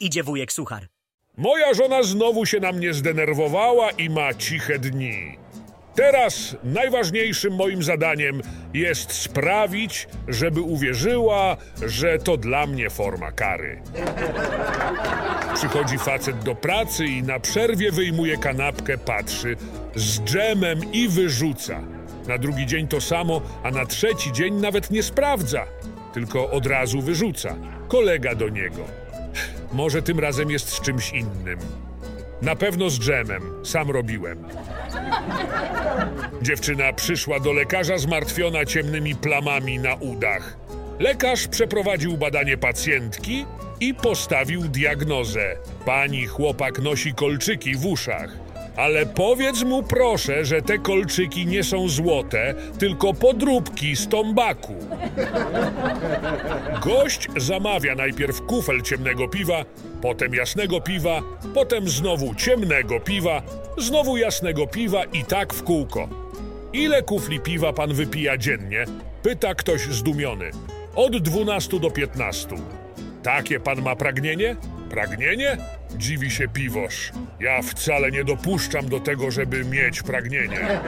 Idzie wujek suchar. Moja żona znowu się na mnie zdenerwowała i ma ciche dni. Teraz najważniejszym moim zadaniem jest sprawić, żeby uwierzyła, że to dla mnie forma kary. Przychodzi facet do pracy i na przerwie wyjmuje kanapkę, patrzy z dżemem i wyrzuca. Na drugi dzień to samo, a na trzeci dzień nawet nie sprawdza, tylko od razu wyrzuca. Kolega do niego. Może tym razem jest z czymś innym. Na pewno z dżemem, sam robiłem. Dziewczyna przyszła do lekarza zmartwiona ciemnymi plamami na udach. Lekarz przeprowadził badanie pacjentki i postawił diagnozę. Pani chłopak nosi kolczyki w uszach. Ale powiedz mu proszę, że te kolczyki nie są złote, tylko podróbki z tombaku. Gość zamawia najpierw kufel ciemnego piwa, potem jasnego piwa, potem znowu ciemnego piwa, znowu jasnego piwa i tak w kółko. Ile kufli piwa pan wypija dziennie? Pyta ktoś zdumiony. Od 12 do 15. Takie pan ma pragnienie? Pragnienie? Dziwi się piwosz. Ja wcale nie dopuszczam do tego, żeby mieć pragnienie.